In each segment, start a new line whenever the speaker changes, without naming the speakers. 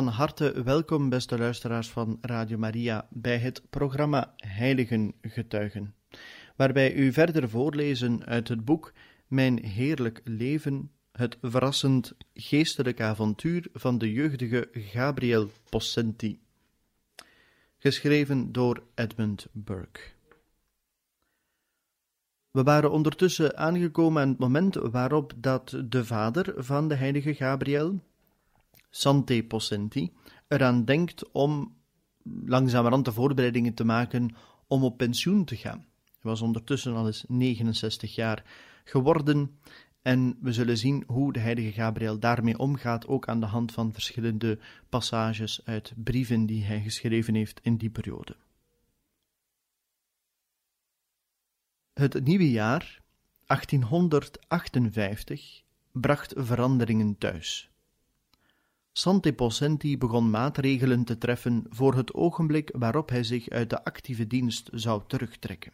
Van harte welkom, beste luisteraars van Radio Maria, bij het programma Heiligen Getuigen, waarbij u verder voorlezen uit het boek Mijn Heerlijk Leven, het verrassend geestelijk avontuur van de jeugdige Gabriel Possenti, geschreven door Edmund Burke. We waren ondertussen aangekomen aan het moment waarop dat de vader van de heilige Gabriel, Sante Possenti eraan denkt om langzamerhand de voorbereidingen te maken om op pensioen te gaan. Hij was ondertussen al eens 69 jaar geworden en we zullen zien hoe de heilige Gabriel daarmee omgaat, ook aan de hand van verschillende passages uit brieven die hij geschreven heeft in die periode. Het nieuwe jaar, 1858, bracht veranderingen thuis. Sante Possenti begon maatregelen te treffen voor het ogenblik waarop hij zich uit de actieve dienst zou terugtrekken.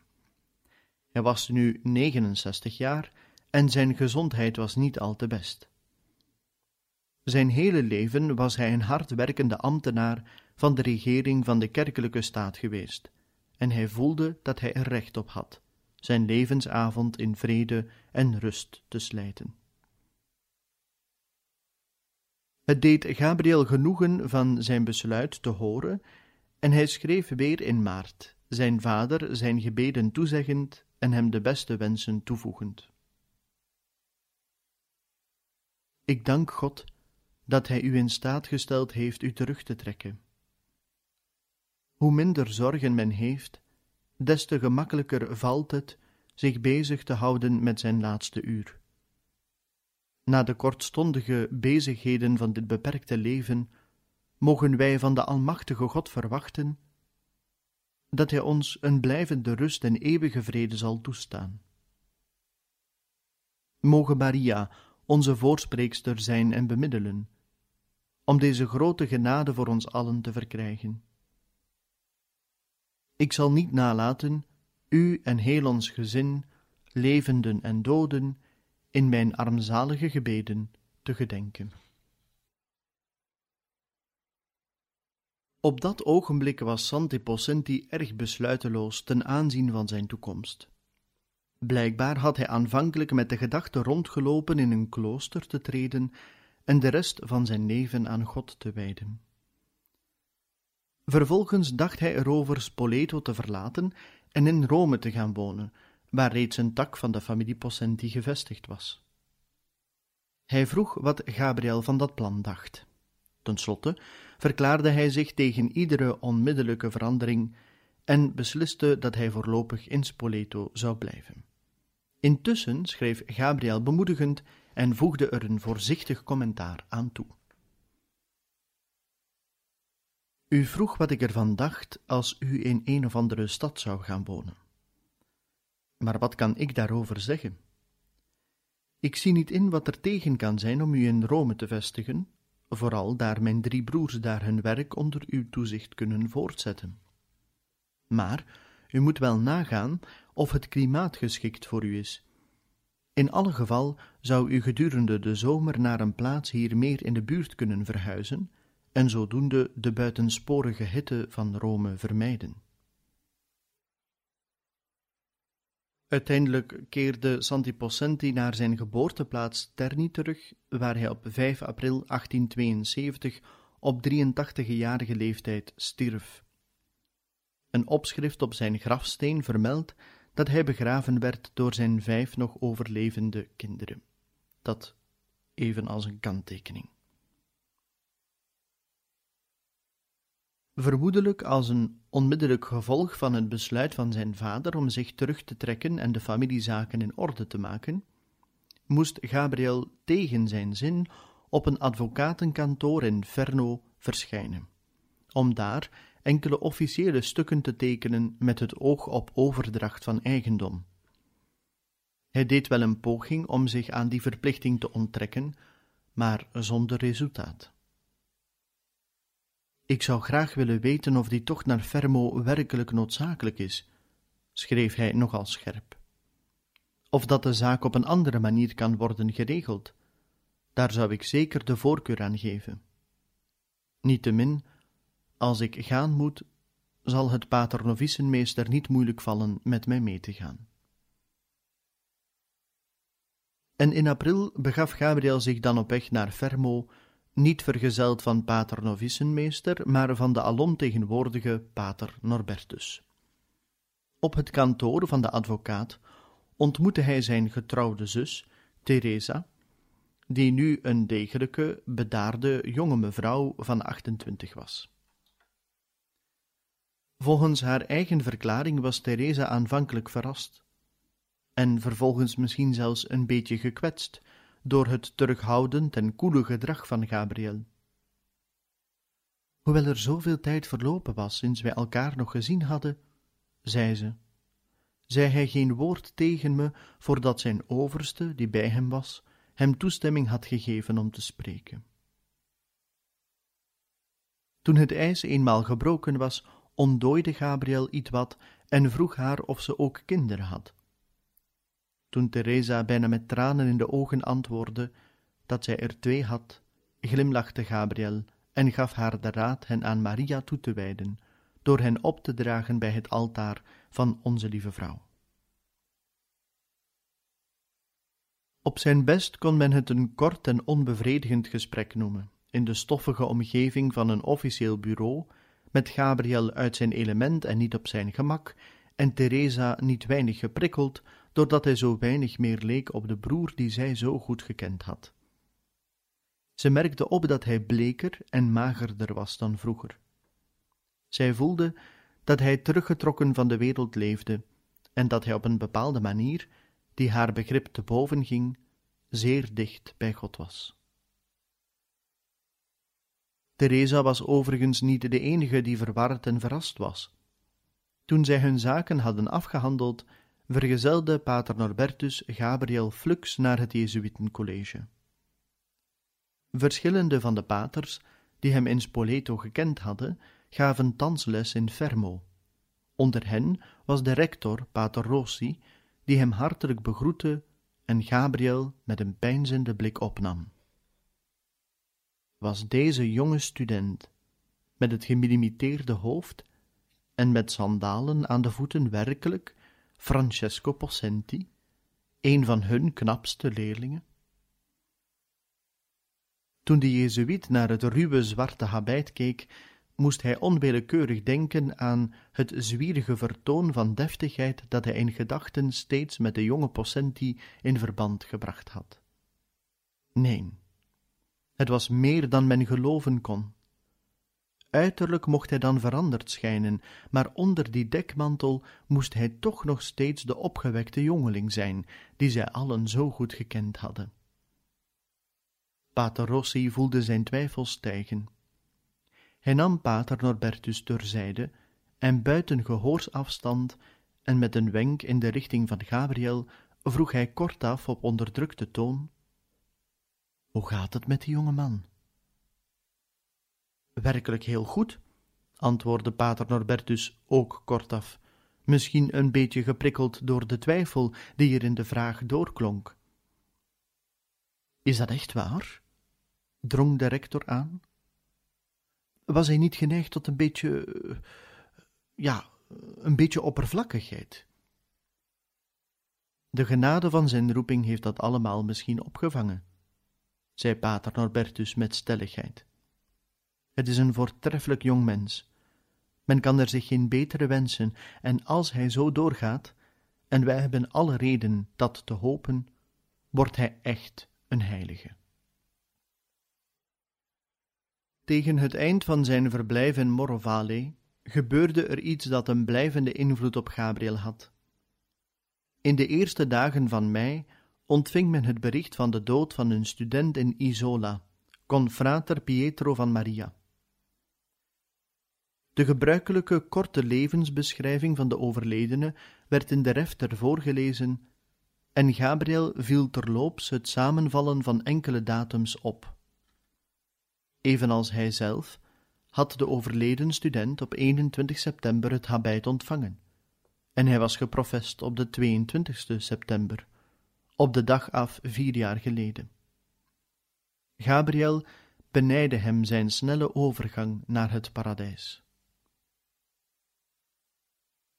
Hij was nu 69 jaar en zijn gezondheid was niet al te best. Zijn hele leven was hij een hardwerkende ambtenaar van de regering van de kerkelijke staat geweest, en hij voelde dat hij er recht op had, zijn levensavond in vrede en rust te slijten. Het deed Gabriel genoegen van zijn besluit te horen, en hij schreef weer in maart, zijn vader zijn gebeden toezeggend en hem de beste wensen toevoegend. Ik dank God dat Hij u in staat gesteld heeft u terug te trekken. Hoe minder zorgen men heeft, des te gemakkelijker valt het zich bezig te houden met zijn laatste uur. Na de kortstondige bezigheden van dit beperkte leven, mogen wij van de Almachtige God verwachten dat Hij ons een blijvende rust en eeuwige vrede zal toestaan. Mogen Maria onze voorspreekster zijn en bemiddelen, om deze grote genade voor ons allen te verkrijgen. Ik zal niet nalaten u en heel ons gezin, levenden en doden, in mijn armzalige gebeden te gedenken. Op dat ogenblik was Santi Possenti erg besluiteloos ten aanzien van zijn toekomst. Blijkbaar had hij aanvankelijk met de gedachte rondgelopen in een klooster te treden en de rest van zijn leven aan God te wijden. Vervolgens dacht hij erover Spoleto te verlaten en in Rome te gaan wonen, waar reeds een tak van de familie Possenti gevestigd was. Hij vroeg wat Gabriel van dat plan dacht. Ten slotte verklaarde hij zich tegen iedere onmiddellijke verandering en besliste dat hij voorlopig in Spoleto zou blijven. Intussen schreef Gabriel bemoedigend en voegde er een voorzichtig commentaar aan toe. U vroeg wat ik ervan dacht als u in een of andere stad zou gaan wonen. Maar wat kan ik daarover zeggen? Ik zie niet in wat er tegen kan zijn om u in Rome te vestigen, vooral daar mijn drie broers daar hun werk onder uw toezicht kunnen voortzetten. Maar u moet wel nagaan of het klimaat geschikt voor u is. In alle geval zou u gedurende de zomer naar een plaats hier meer in de buurt kunnen verhuizen en zodoende de buitensporige hitte van Rome vermijden. Uiteindelijk keerde Santi Possenti naar zijn geboorteplaats Terni terug, waar hij op 5 april 1872 op 83-jarige leeftijd stierf. Een opschrift op zijn grafsteen vermeldt dat hij begraven werd door zijn vijf nog overlevende kinderen. Dat even als een kanttekening. Vermoedelijk als een onmiddellijk gevolg van het besluit van zijn vader om zich terug te trekken en de familiezaken in orde te maken, moest Gabriel tegen zijn zin op een advocatenkantoor in Ferno verschijnen, om daar enkele officiële stukken te tekenen met het oog op overdracht van eigendom. Hij deed wel een poging om zich aan die verplichting te onttrekken, maar zonder resultaat. Ik zou graag willen weten of die tocht naar Fermo werkelijk noodzakelijk is, schreef hij nogal scherp. Of dat de zaak op een andere manier kan worden geregeld, daar zou ik zeker de voorkeur aan geven. Niettemin, als ik gaan moet, zal het paternovicenmeester niet moeilijk vallen met mij mee te gaan. En in april begaf Gabriel zich dan op weg naar Fermo, niet vergezeld van pater novicenmeester, maar van de alom tegenwoordige pater Norbertus. Op het kantoor van de advocaat ontmoette hij zijn getrouwde zus, Teresa, die nu een degelijke, bedaarde jonge mevrouw van 28 was. Volgens haar eigen verklaring was Teresa aanvankelijk verrast, en vervolgens misschien zelfs een beetje gekwetst door het terughoudend en koele gedrag van Gabriel. Hoewel er zoveel tijd verlopen was sinds wij elkaar nog gezien hadden, zei ze, zei hij geen woord tegen me voordat zijn overste, die bij hem was, hem toestemming had gegeven om te spreken. Toen het ijs eenmaal gebroken was, ontdooide Gabriel ietwat en vroeg haar of ze ook kinderen had. Toen Teresa bijna met tranen in de ogen antwoordde dat zij er twee had, glimlachte Gabriel en gaf haar de raad hen aan Maria toe te wijden, door hen op te dragen bij het altaar van onze lieve vrouw. Op zijn best kon men het een kort en onbevredigend gesprek noemen, in de stoffige omgeving van een officieel bureau, met Gabriel uit zijn element en niet op zijn gemak, en Teresa niet weinig geprikkeld doordat hij zo weinig meer leek op de broer die zij zo goed gekend had. Ze merkte op dat hij bleker en magerder was dan vroeger. Zij voelde dat hij teruggetrokken van de wereld leefde en dat hij op een bepaalde manier, die haar begrip te boven ging, zeer dicht bij God was. Teresa was overigens niet de enige die verward en verrast was. Toen zij hun zaken hadden afgehandeld, vergezelde pater Norbertus Gabriel Flux naar het Jezuïtencollege. Verschillende van de paters, die hem in Spoleto gekend hadden, gaven thans les in Fermo. Onder hen was de rector, pater Rossi, die hem hartelijk begroette en Gabriel met een peinzende blik opnam. Was deze jonge student, met het gemillimiteerde hoofd en met sandalen aan de voeten werkelijk Francesco Possenti, een van hun knapste leerlingen? Toen de Jezuïet naar het ruwe zwarte habit keek, moest hij onwillekeurig denken aan het zwierige vertoon van deftigheid dat hij in gedachten steeds met de jonge Possenti in verband gebracht had. Nee, het was meer dan men geloven kon. Uiterlijk mocht hij dan veranderd schijnen, maar onder die dekmantel moest hij toch nog steeds de opgewekte jongeling zijn, die zij allen zo goed gekend hadden. Pater Rossi voelde zijn twijfels stijgen. Hij nam pater Norbertus terzijde en buiten gehoorsafstand en met een wenk in de richting van Gabriel vroeg hij kortaf op onderdrukte toon: Hoe gaat het met die jonge man? Werkelijk heel goed, antwoordde pater Norbertus ook kortaf, misschien een beetje geprikkeld door de twijfel die er in de vraag doorklonk. Is dat echt waar? drong de rector aan. Was hij niet geneigd tot een beetje, ja, een beetje oppervlakkigheid? De genade van zijn roeping heeft dat allemaal misschien opgevangen, zei pater Norbertus met stelligheid. Het is een voortreffelijk jong mens. Men kan er zich geen betere wensen, en als hij zo doorgaat, en wij hebben alle reden dat te hopen, wordt hij echt een heilige. Tegen het eind van zijn verblijf in Morovale gebeurde er iets dat een blijvende invloed op Gabriel had. In de eerste dagen van mei ontving men het bericht van de dood van een student in Isola, confrater Pietro van Maria. De gebruikelijke korte levensbeschrijving van de overledene werd in de refter voorgelezen en Gabriel viel terloops het samenvallen van enkele datums op. Evenals hij zelf had de overleden student op 21 september het habit ontvangen, en hij was geprofest op de 22 september, op de dag af vier jaar geleden. Gabriel benijdde hem zijn snelle overgang naar het paradijs.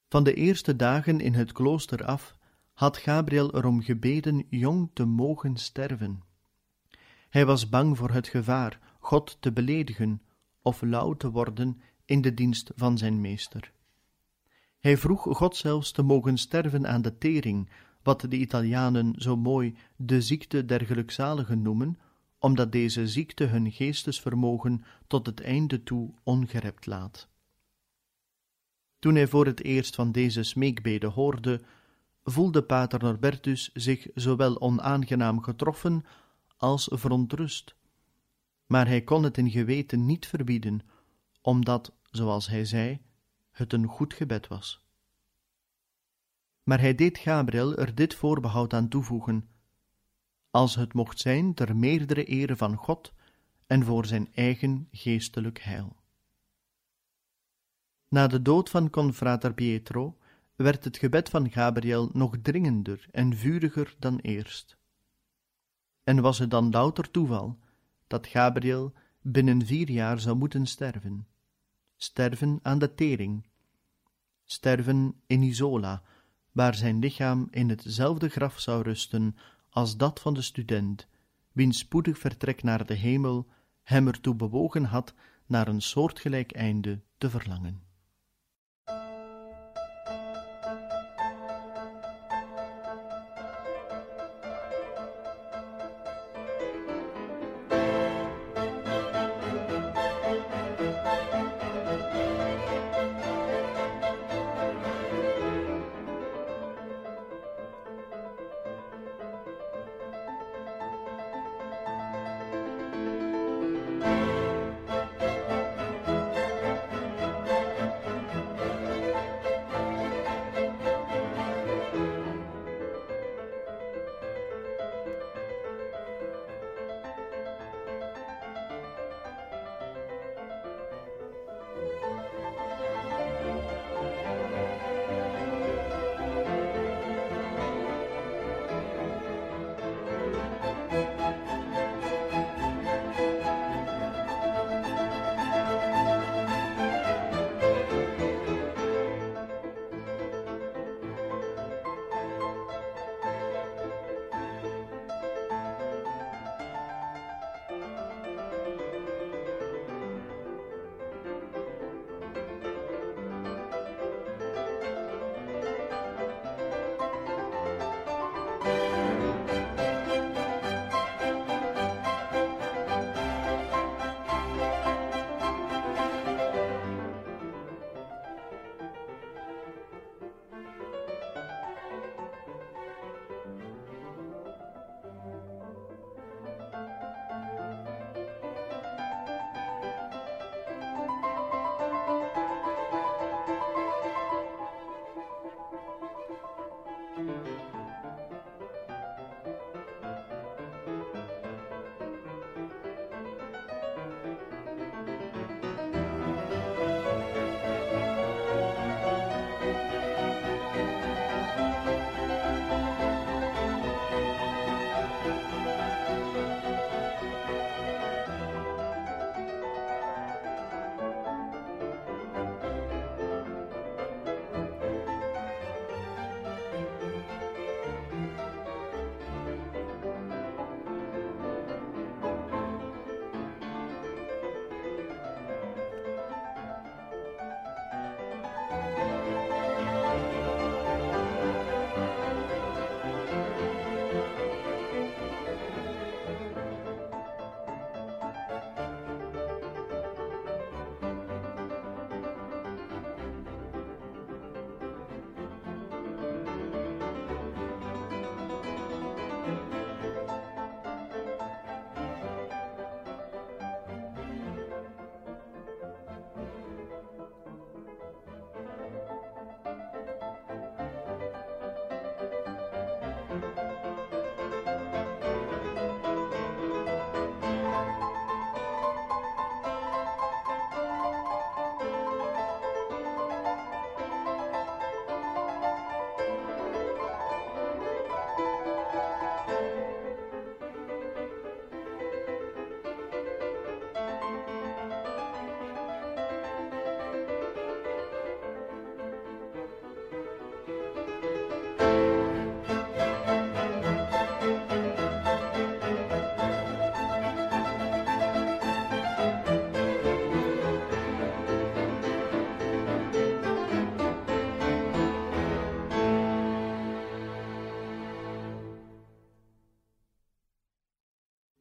Van de eerste dagen in het klooster af had Gabriel erom gebeden jong te mogen sterven. Hij was bang voor het gevaar God te beledigen of lauw te worden in de dienst van zijn meester. Hij vroeg God zelfs te mogen sterven aan de tering, wat de Italianen zo mooi de ziekte der gelukzaligen noemen, omdat deze ziekte hun geestesvermogen tot het einde toe ongerept laat. Toen hij voor het eerst van deze smeekbede hoorde, voelde pater Norbertus zich zowel onaangenaam getroffen als verontrust. Maar hij kon het in geweten niet verbieden, omdat, zoals hij zei, het een goed gebed was. Maar hij deed Gabriel er dit voorbehoud aan toevoegen: als het mocht zijn ter meerdere ere van God en voor zijn eigen geestelijk heil. Na de dood van confrater Pietro werd het gebed van Gabriel nog dringender en vuriger dan eerst. En was het dan louter toeval dat Gabriel binnen vier jaar zou moeten sterven? Sterven aan de tering, sterven in Isola, waar zijn lichaam in hetzelfde graf zou rusten als dat van de student, wiens spoedig vertrek naar de hemel hem ertoe bewogen had naar een soortgelijk einde te verlangen.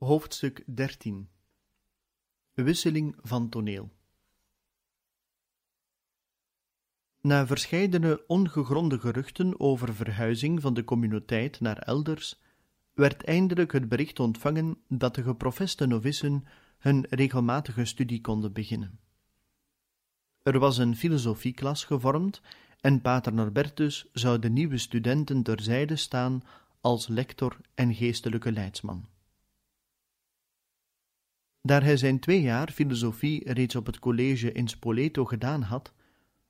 Hoofdstuk 13 Wisseling van toneel Na verscheidene ongegronde geruchten over verhuizing van de communiteit naar elders, werd eindelijk het bericht ontvangen dat de geprofeste novissen hun regelmatige studie konden beginnen. Er was een filosofieklas gevormd en pater Norbertus zou de nieuwe studenten terzijde staan als lector en geestelijke leidsman. Daar hij zijn twee jaar filosofie reeds op het college in Spoleto gedaan had,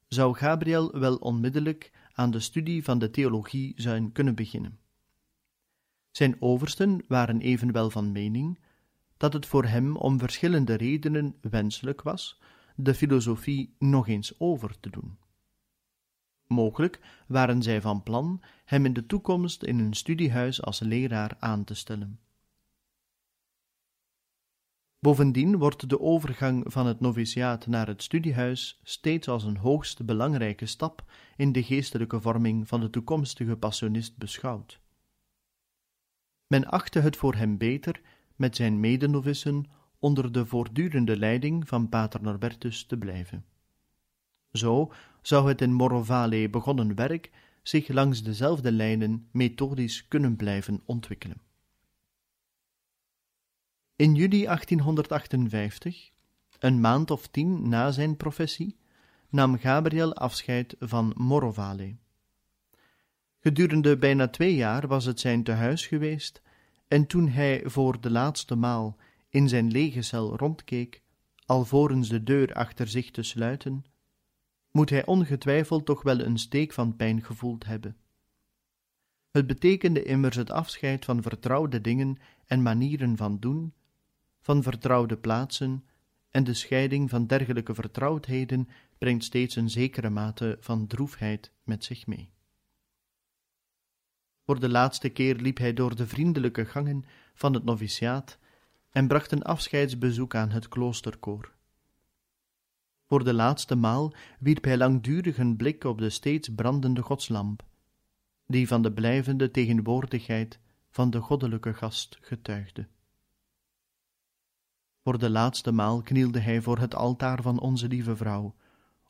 zou Gabriel wel onmiddellijk aan de studie van de theologie zijn kunnen beginnen. Zijn oversten waren evenwel van mening dat het voor hem om verschillende redenen wenselijk was de filosofie nog eens over te doen. Mogelijk waren zij van plan hem in de toekomst in een studiehuis als leraar aan te stellen. Bovendien wordt de overgang van het noviciaat naar het studiehuis steeds als een hoogst belangrijke stap in de geestelijke vorming van de toekomstige passionist beschouwd. Men achtte het voor hem beter met zijn medenovissen onder de voortdurende leiding van pater Norbertus te blijven. Zo zou het in Morovale begonnen werk zich langs dezelfde lijnen methodisch kunnen blijven ontwikkelen. In juli 1858, een maand of tien na zijn professie, nam Gabriel afscheid van Morovale. Gedurende bijna twee jaar was het zijn tehuis geweest, en toen hij voor de laatste maal in zijn lege cel rondkeek, alvorens de deur achter zich te sluiten, moet hij ongetwijfeld toch wel een steek van pijn gevoeld hebben. Het betekende immers het afscheid van vertrouwde dingen en manieren van doen, van vertrouwde plaatsen, en de scheiding van dergelijke vertrouwdheden brengt steeds een zekere mate van droefheid met zich mee. Voor de laatste keer liep hij door de vriendelijke gangen van het noviciaat en bracht een afscheidsbezoek aan het kloosterkoor. Voor de laatste maal wierp hij langdurig een blik op de steeds brandende godslamp, die van de blijvende tegenwoordigheid van de goddelijke gast getuigde. Voor de laatste maal knielde hij voor het altaar van onze lieve vrouw,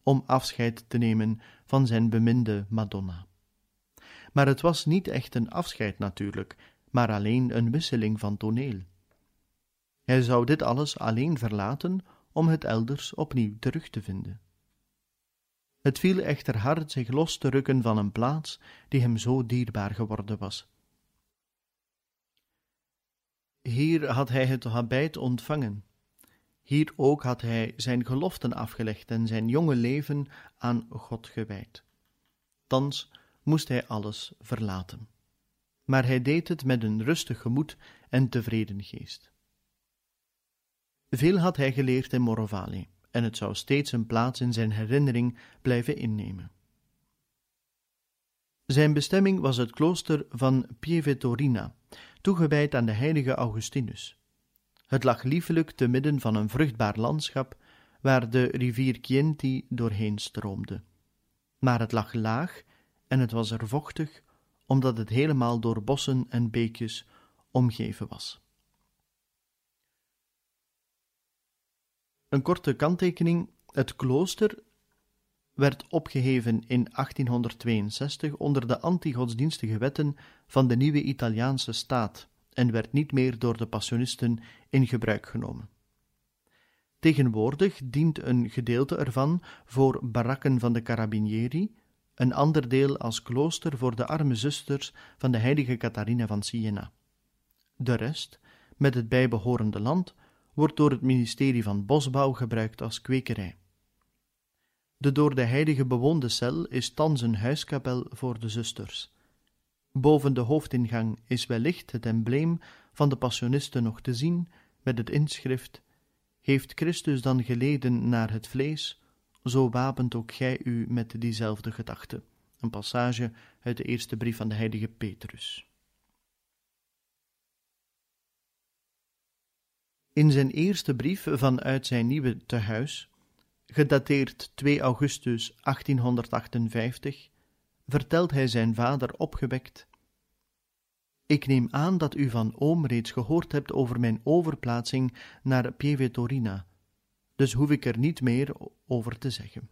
om afscheid te nemen van zijn beminde Madonna. Maar het was niet echt een afscheid natuurlijk, maar alleen een wisseling van toneel. Hij zou dit alles alleen verlaten om het elders opnieuw terug te vinden. Het viel echter hard zich los te rukken van een plaats die hem zo dierbaar geworden was. Hier had hij het habijt ontvangen. Hier ook had hij zijn geloften afgelegd en zijn jonge leven aan God gewijd. Thans moest hij alles verlaten. Maar hij deed het met een rustig gemoed en tevreden geest. Veel had hij geleerd in Morovale, en het zou steeds een plaats in zijn herinnering blijven innemen. Zijn bestemming was het klooster van Pievetorina, toegewijd aan de heilige Augustinus. Het lag liefelijk te midden van een vruchtbaar landschap, waar de rivier Chienti doorheen stroomde. Maar het lag laag en het was er vochtig, omdat het helemaal door bossen en beekjes omgeven was. Een korte kanttekening: het klooster werd opgeheven in 1862 onder de antigodsdienstige wetten van de nieuwe Italiaanse staat en werd niet meer door de passionisten in gebruik genomen. Tegenwoordig dient een gedeelte ervan voor barakken van de carabinieri, een ander deel als klooster voor de arme zusters van de heilige Catharina van Siena. De rest, met het bijbehorende land, wordt door het ministerie van Bosbouw gebruikt als kwekerij. De door de heilige bewoonde cel is thans een huiskapel voor de zusters. Boven de hoofdingang is wellicht het embleem van de Passionisten nog te zien, met het inschrift: Heeft Christus dan geleden naar het vlees, zo wapent ook gij u met diezelfde gedachte. Een passage uit de eerste brief van de heilige Petrus. In zijn eerste brief vanuit zijn nieuwe tehuis, gedateerd 2 augustus 1858, vertelt hij zijn vader opgewekt: Ik neem aan dat u van oom reeds gehoord hebt over mijn overplaatsing naar Pieve Torina, dus hoef ik er niet meer over te zeggen.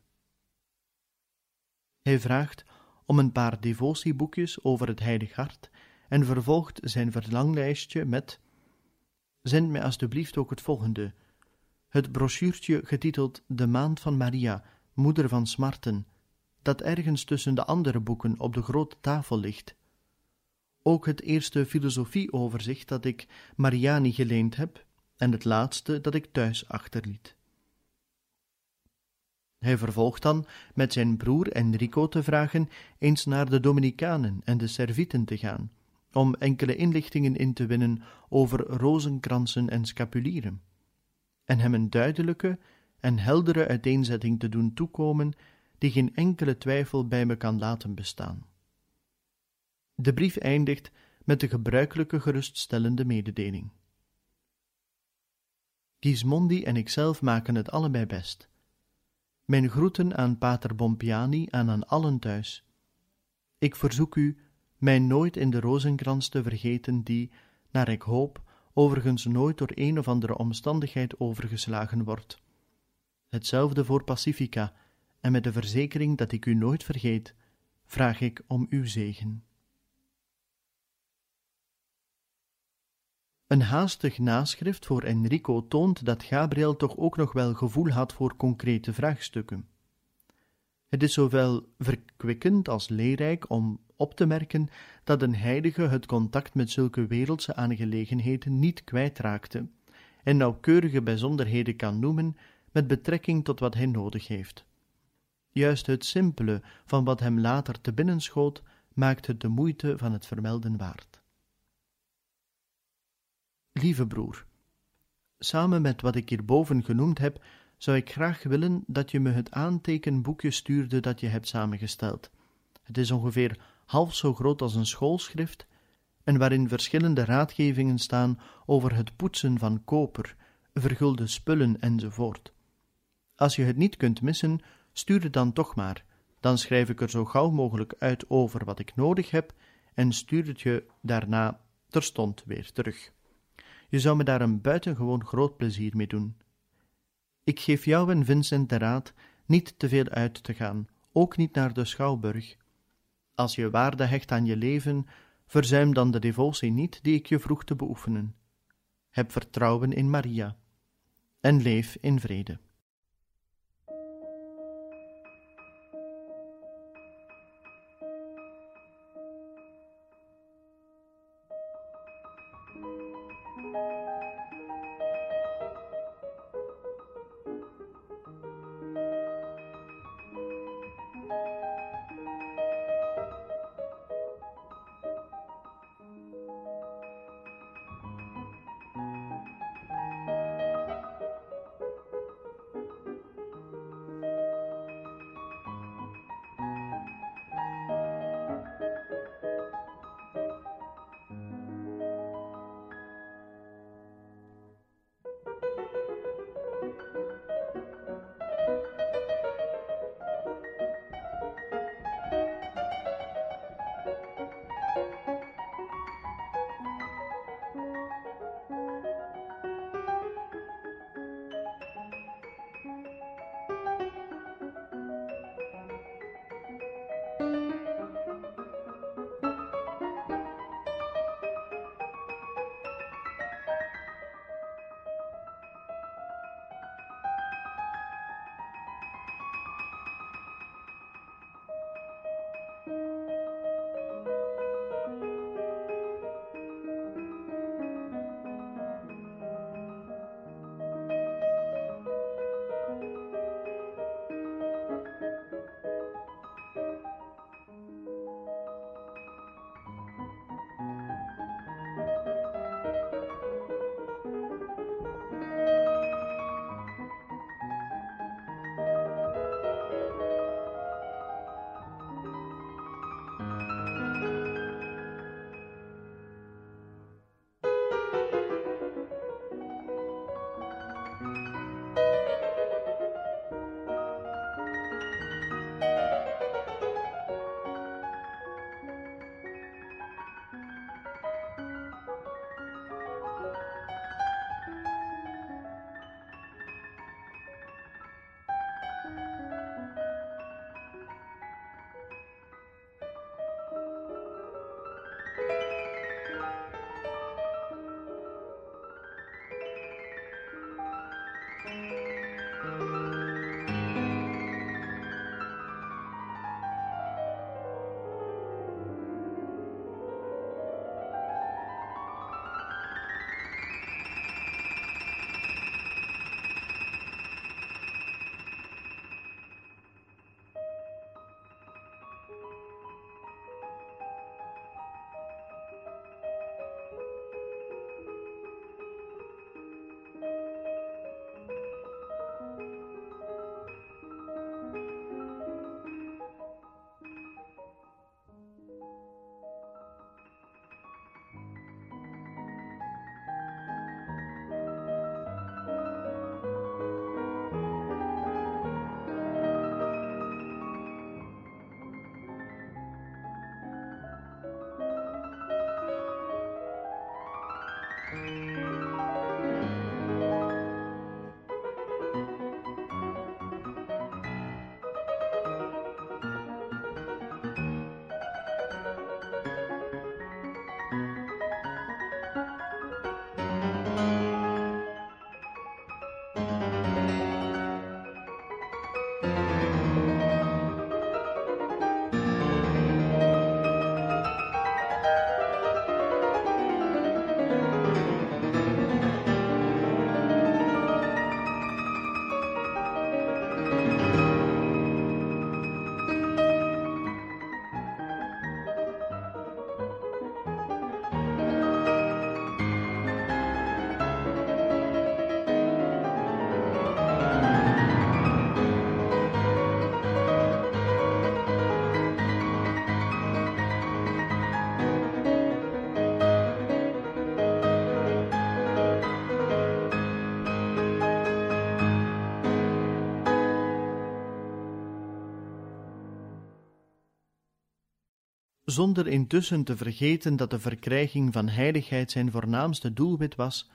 Hij vraagt om een paar devotieboekjes over het Heilig Hart en vervolgt zijn verlanglijstje met: Zend mij alstublieft ook het volgende: het brochuurtje getiteld De Maand van Maria, Moeder van Smarten, dat ergens tussen de andere boeken op de grote tafel ligt. Ook het eerste filosofieoverzicht dat ik Mariani geleend heb, en het laatste dat ik thuis achterliet. Hij vervolgt dan met zijn broer Enrico te vragen eens naar de Dominicanen en de Servieten te gaan, om enkele inlichtingen in te winnen over rozenkransen en scapulieren, en hem een duidelijke en heldere uiteenzetting te doen toekomen, die geen enkele twijfel bij me kan laten bestaan. De brief eindigt met de gebruikelijke geruststellende mededeling. Gismondi en ikzelf maken het allebei best. Mijn groeten aan pater Bompiani en aan allen thuis. Ik verzoek u mij nooit in de rozenkrans te vergeten die, naar ik hoop, overigens nooit door een of andere omstandigheid overgeslagen wordt. Hetzelfde voor Pacifica, en met de verzekering dat ik u nooit vergeet, vraag ik om uw zegen. Een haastig naschrift voor Enrico toont dat Gabriel toch ook nog wel gevoel had voor concrete vraagstukken. Het is zowel verkwikkend als leerrijk om op te merken dat een heilige het contact met zulke wereldse aangelegenheden niet kwijtraakte en nauwkeurige bijzonderheden kan noemen met betrekking tot wat hij nodig heeft. Juist het simpele van wat hem later te binnen schoot, maakt het de moeite van het vermelden waard. Lieve broer, samen met wat ik hierboven genoemd heb, zou ik graag willen dat je me het aantekenboekje stuurde dat je hebt samengesteld. Het is ongeveer half zo groot als een schoolschrift en waarin verschillende raadgevingen staan over het poetsen van koper, vergulde spullen enzovoort. Als je het niet kunt missen, stuur het dan toch maar. Dan schrijf ik er zo gauw mogelijk uit over wat ik nodig heb en stuur het je daarna terstond weer terug. Je zou me daar een buitengewoon groot plezier mee doen. Ik geef jou en Vincent de raad niet te veel uit te gaan, ook niet naar de schouwburg. Als je waarde hecht aan je leven, verzuim dan de devotie niet die ik je vroeg te beoefenen. Heb vertrouwen in Maria en leef in vrede. Zonder intussen te vergeten dat de verkrijging van heiligheid zijn voornaamste doelwit was,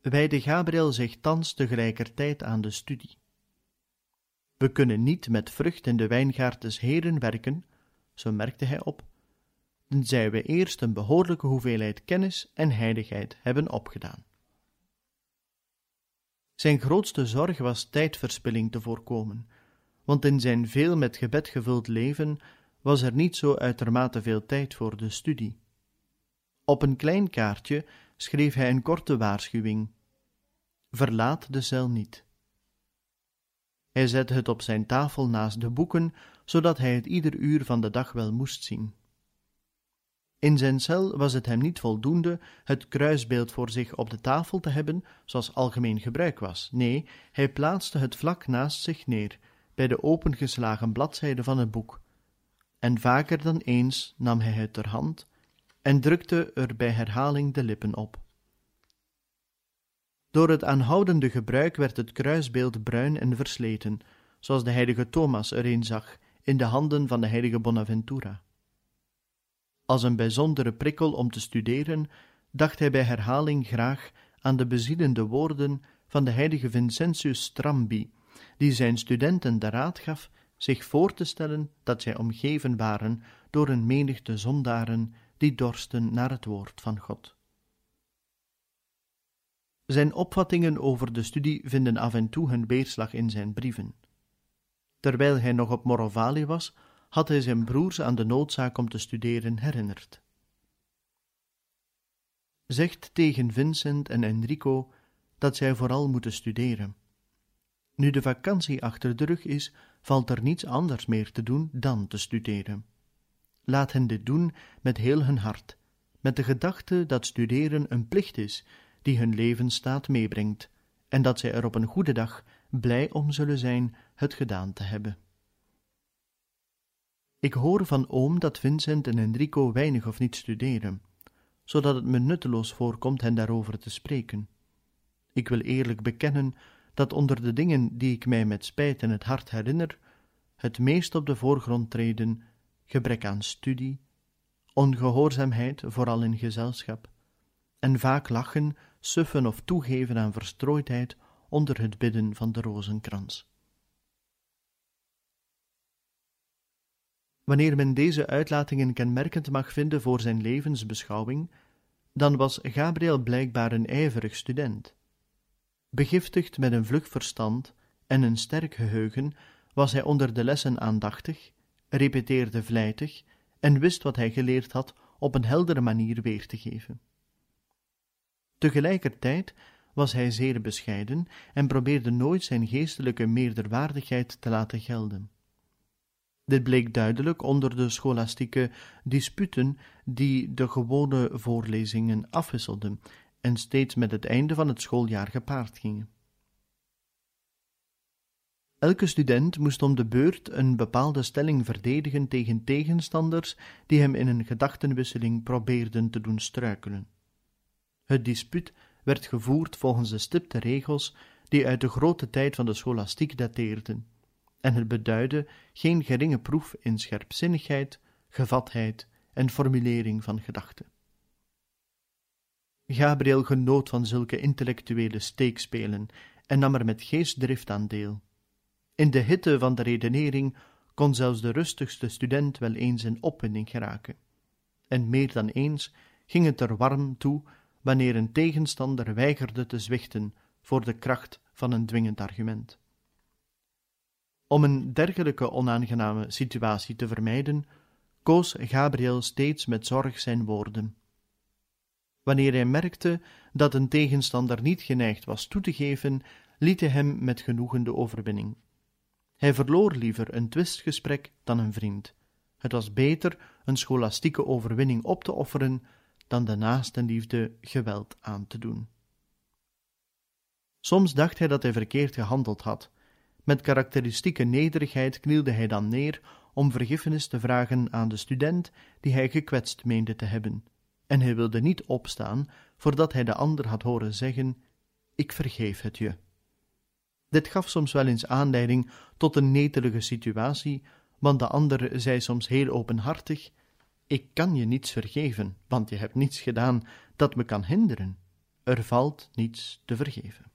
wijde Gabriel zich thans tegelijkertijd aan de studie. We kunnen niet met vrucht in de wijngaard des Heren werken, zo merkte hij op, tenzij we eerst een behoorlijke hoeveelheid kennis en heiligheid hebben opgedaan. Zijn grootste zorg was tijdverspilling te voorkomen, want in zijn veel met gebed gevuld leven was er niet zo uitermate veel tijd voor de studie. Op een klein kaartje schreef hij een korte waarschuwing: Verlaat de cel niet. Hij zette het op zijn tafel naast de boeken, zodat hij het ieder uur van de dag wel moest zien. In zijn cel was het hem niet voldoende het kruisbeeld voor zich op de tafel te hebben, zoals algemeen gebruik was. Nee, hij plaatste het vlak naast zich neer, bij de opengeslagen bladzijde van het boek. En vaker dan eens nam hij het ter hand en drukte er bij herhaling de lippen op. Door het aanhoudende gebruik werd het kruisbeeld bruin en versleten, zoals de heilige Thomas erin zag in de handen van de heilige Bonaventura. Als een bijzondere prikkel om te studeren, dacht hij bij herhaling graag aan de bezielende woorden van de heilige Vincentius Strambi, die zijn studenten de raad gaf zich voor te stellen dat zij omgeven waren door een menigte zondaren die dorsten naar het woord van God. Zijn opvattingen over de studie vinden af en toe hun weerslag in zijn brieven. Terwijl hij nog op Morovali was, had hij zijn broers aan de noodzaak om te studeren herinnerd. Zegt tegen Vincent en Enrico dat zij vooral moeten studeren. Nu de vakantie achter de rug is, valt er niets anders meer te doen dan te studeren. Laat hen dit doen met heel hun hart, met de gedachte dat studeren een plicht is die hun levensstaat meebrengt, en dat zij er op een goede dag blij om zullen zijn het gedaan te hebben. Ik hoor van oom dat Vincent en Enrico weinig of niet studeren, zodat het me nutteloos voorkomt hen daarover te spreken. Ik wil eerlijk bekennen dat onder de dingen die ik mij met spijt in het hart herinner, het meest op de voorgrond treden gebrek aan studie, ongehoorzaamheid, vooral in gezelschap, en vaak lachen, suffen of toegeven aan verstrooidheid onder het bidden van de rozenkrans. Wanneer men deze uitlatingen kenmerkend mag vinden voor zijn levensbeschouwing, dan was Gabriel blijkbaar een ijverig student. Begiftigd met een vlug verstand en een sterk geheugen, was hij onder de lessen aandachtig, repeteerde vlijtig en wist wat hij geleerd had op een heldere manier weer te geven. Tegelijkertijd was hij zeer bescheiden en probeerde nooit zijn geestelijke meerderwaardigheid te laten gelden. Dit bleek duidelijk onder de scholastieke disputen die de gewone voorlezingen afwisselden en steeds met het einde van het schooljaar gepaard gingen. Elke student moest om de beurt een bepaalde stelling verdedigen tegen tegenstanders die hem in een gedachtenwisseling probeerden te doen struikelen. Het dispuut werd gevoerd volgens de stipte regels die uit de grote tijd van de scholastiek dateerden, en het beduidde geen geringe proef in scherpzinnigheid, gevatheid en formulering van gedachten. Gabriel genoot van zulke intellectuele steekspelen en nam er met geestdrift aan deel. In de hitte van de redenering kon zelfs de rustigste student wel eens in opwinding geraken. En meer dan eens ging het er warm toe wanneer een tegenstander weigerde te zwichten voor de kracht van een dwingend argument. Om een dergelijke onaangename situatie te vermijden, koos Gabriel steeds met zorg zijn woorden. Wanneer hij merkte dat een tegenstander niet geneigd was toe te geven, liet hij hem met genoegen de overwinning. Hij verloor liever een twistgesprek dan een vriend. Het was beter een scholastieke overwinning op te offeren dan de naastenliefde geweld aan te doen. Soms dacht hij dat hij verkeerd gehandeld had. Met karakteristieke nederigheid knielde hij dan neer om vergiffenis te vragen aan de student die hij gekwetst meende te hebben, en hij wilde niet opstaan voordat hij de ander had horen zeggen: Ik vergeef het je. Dit gaf soms wel eens aanleiding tot een netelige situatie, want de ander zei soms heel openhartig: Ik kan je niets vergeven, want je hebt niets gedaan dat me kan hinderen. Er valt niets te vergeven.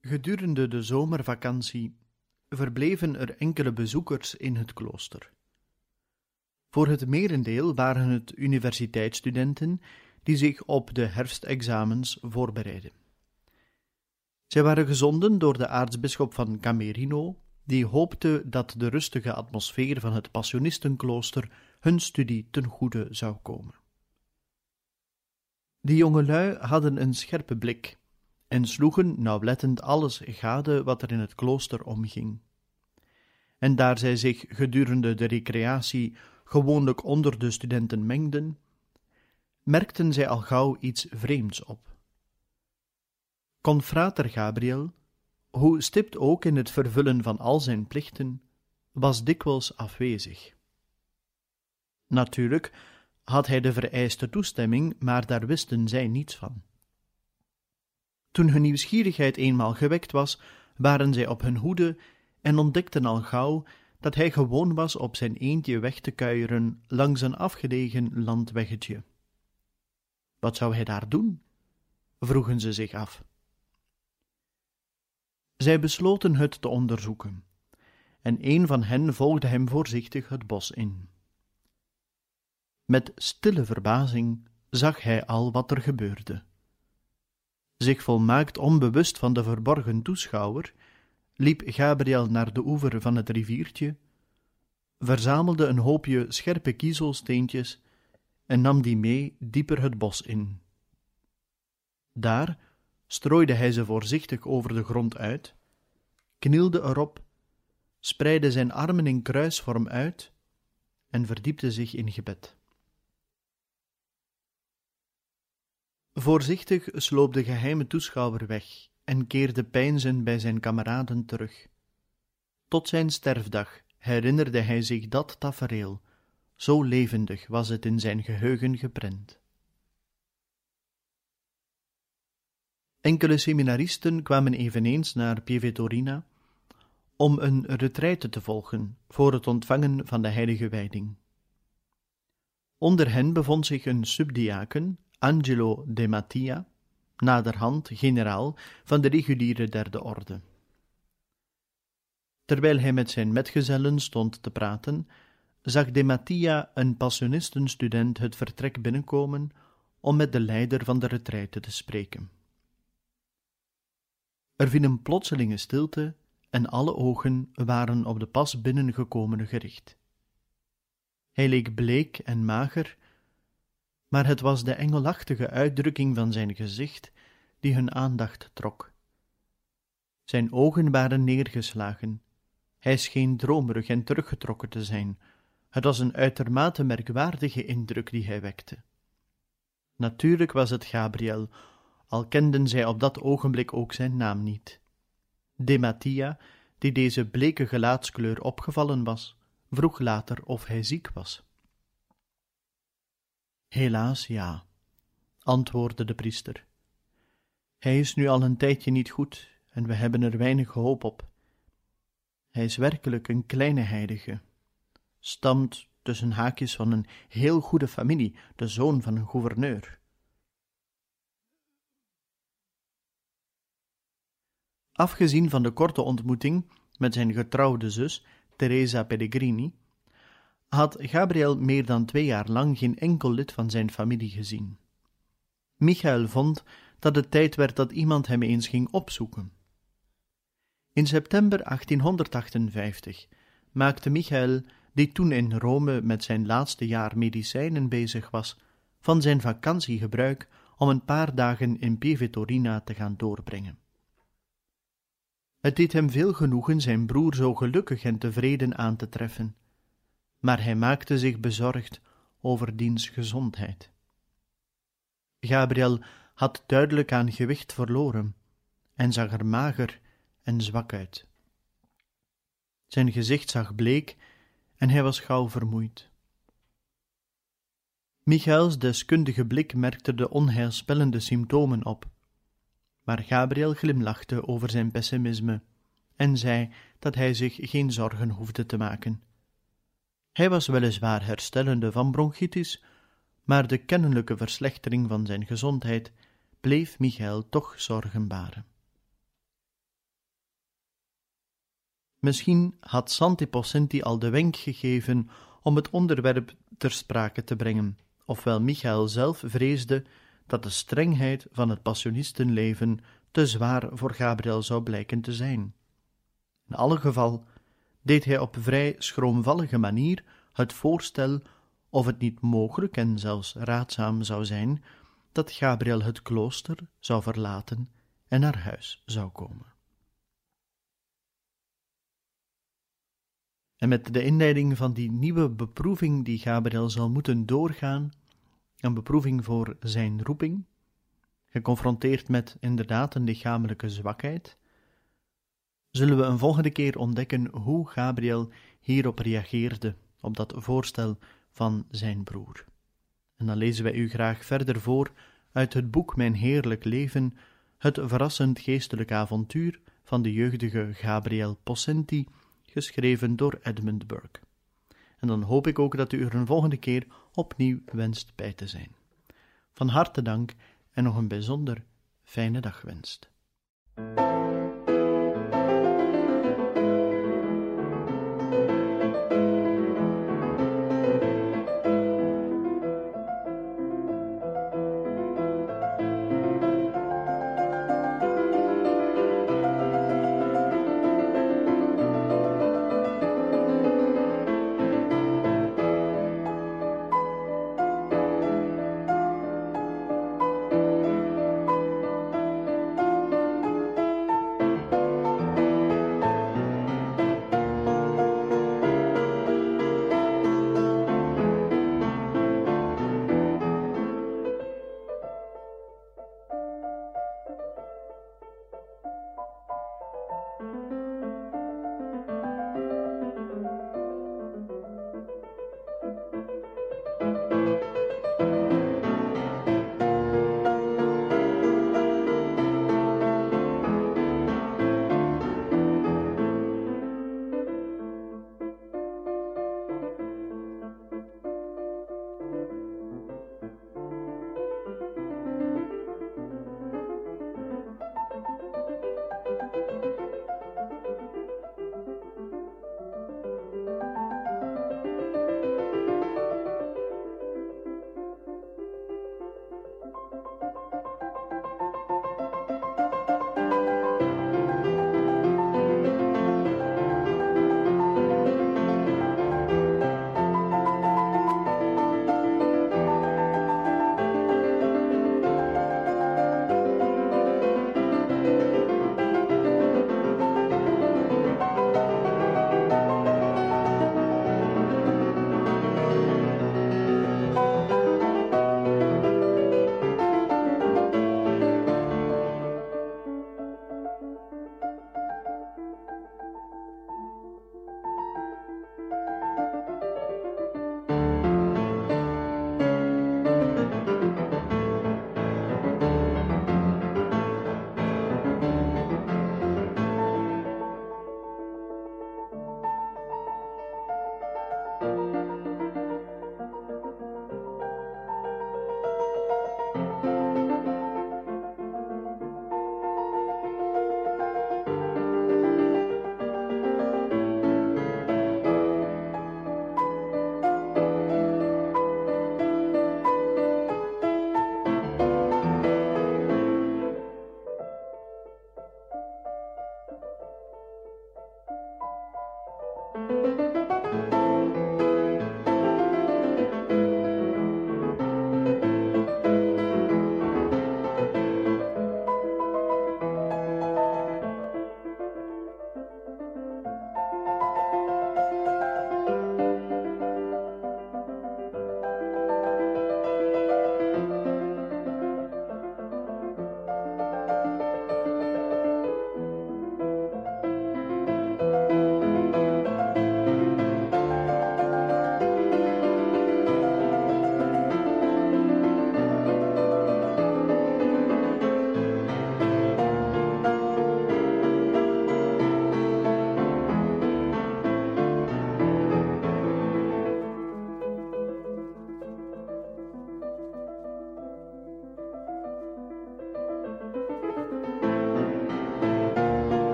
Gedurende de zomervakantie verbleven er enkele bezoekers in het klooster. Voor het merendeel waren het universiteitsstudenten die zich op de herfstexamens voorbereidden. Zij waren gezonden door de aartsbisschop van Camerino, die hoopte dat de rustige atmosfeer van het Passionistenklooster hun studie ten goede zou komen. Die jongelui hadden een scherpe blik en sloegen nauwlettend alles gade wat er in het klooster omging. En daar zij zich gedurende de recreatie gewoonlijk onder de studenten mengden, merkten zij al gauw iets vreemds op. Confrater Gabriel, hoe stipt ook in het vervullen van al zijn plichten, was dikwijls afwezig. Natuurlijk had hij de vereiste toestemming, maar daar wisten zij niets van. Toen hun nieuwsgierigheid eenmaal gewekt was, waren zij op hun hoede en ontdekten al gauw dat hij gewoon was op zijn eendje weg te kuieren langs een afgelegen landweggetje. Wat zou hij daar doen? vroegen ze zich af. Zij besloten het te onderzoeken, en een van hen volgde hem voorzichtig het bos in. Met stille verbazing zag hij al wat er gebeurde. Zich volmaakt onbewust van de verborgen toeschouwer, liep Gabriel naar de oever van het riviertje, verzamelde een hoopje scherpe kiezelsteentjes en nam die mee dieper het bos in. Daar strooide hij ze voorzichtig over de grond uit, knielde erop, spreidde zijn armen in kruisvorm uit en verdiepte zich in gebed. Voorzichtig sloop de geheime toeschouwer weg en keerde peinzen bij zijn kameraden terug. Tot zijn sterfdag herinnerde hij zich dat tafereel, zo levendig was het in zijn geheugen geprent. Enkele seminaristen kwamen eveneens naar Pievetorina om een retraite te volgen voor het ontvangen van de heilige wijding. Onder hen bevond zich een subdiaken, Angelo de Mattia, naderhand generaal van de reguliere derde orde. Terwijl hij met zijn metgezellen stond te praten, zag de Mattia een passionistenstudent het vertrek binnenkomen om met de leider van de retraite te spreken. Er viel een plotselinge stilte en alle ogen waren op de pas binnengekomene gericht. Hij leek bleek en mager, maar het was de engelachtige uitdrukking van zijn gezicht die hun aandacht trok. Zijn ogen waren neergeslagen, hij scheen dromerig en teruggetrokken te zijn. Het was een uitermate merkwaardige indruk die hij wekte. Natuurlijk was het Gabriel, al kenden zij op dat ogenblik ook zijn naam niet. De Mattia, die deze bleke gelaatskleur opgevallen was, vroeg later of hij ziek was. Helaas ja, antwoordde de priester. Hij is nu al een tijdje niet goed en we hebben er weinig hoop op. Hij is werkelijk een kleine heilige, stamt tussen haakjes van een heel goede familie, de zoon van een gouverneur. Afgezien van de korte ontmoeting met zijn getrouwde zus, Teresa Pellegrini, had Gabriel meer dan twee jaar lang geen enkel lid van zijn familie gezien. Michael vond dat het tijd werd dat iemand hem eens ging opzoeken. In september 1858 maakte Michael, die toen in Rome met zijn laatste jaar medicijnen bezig was, van zijn vakantie gebruik om een paar dagen in Pieve te gaan doorbrengen. Het deed hem veel genoegen zijn broer zo gelukkig en tevreden aan te treffen, maar hij maakte zich bezorgd over diens gezondheid. Gabriel had duidelijk aan gewicht verloren en zag er mager en zwak uit. Zijn gezicht zag bleek en hij was gauw vermoeid. Michaels deskundige blik merkte de onheilspellende symptomen op, maar Gabriel glimlachte over zijn pessimisme en zei dat hij zich geen zorgen hoefde te maken. Hij was weliswaar herstellende van bronchitis, maar de kennelijke verslechtering van zijn gezondheid bleef Michael toch zorgen baren. Misschien had Santi Possenti al de wenk gegeven om het onderwerp ter sprake te brengen, ofwel Michael zelf vreesde dat de strengheid van het passionistenleven te zwaar voor Gabriel zou blijken te zijn. In alle geval deed hij op vrij schroomvallige manier het voorstel of het niet mogelijk en zelfs raadzaam zou zijn dat Gabriel het klooster zou verlaten en naar huis zou komen. En met de inleiding van die nieuwe beproeving die Gabriel zal moeten doorgaan, een beproeving voor zijn roeping, geconfronteerd met inderdaad een lichamelijke zwakheid, zullen we een volgende keer ontdekken hoe Gabriel hierop reageerde, op dat voorstel van zijn broer. En dan lezen wij u graag verder voor uit het boek Mijn Heerlijk Leven, het verrassend geestelijk avontuur van de jeugdige Gabriel Possenti, geschreven door Edmund Burke. En dan hoop ik ook dat u er een volgende keer opnieuw wenst bij te zijn. Van harte dank en nog een bijzonder fijne dag wenst.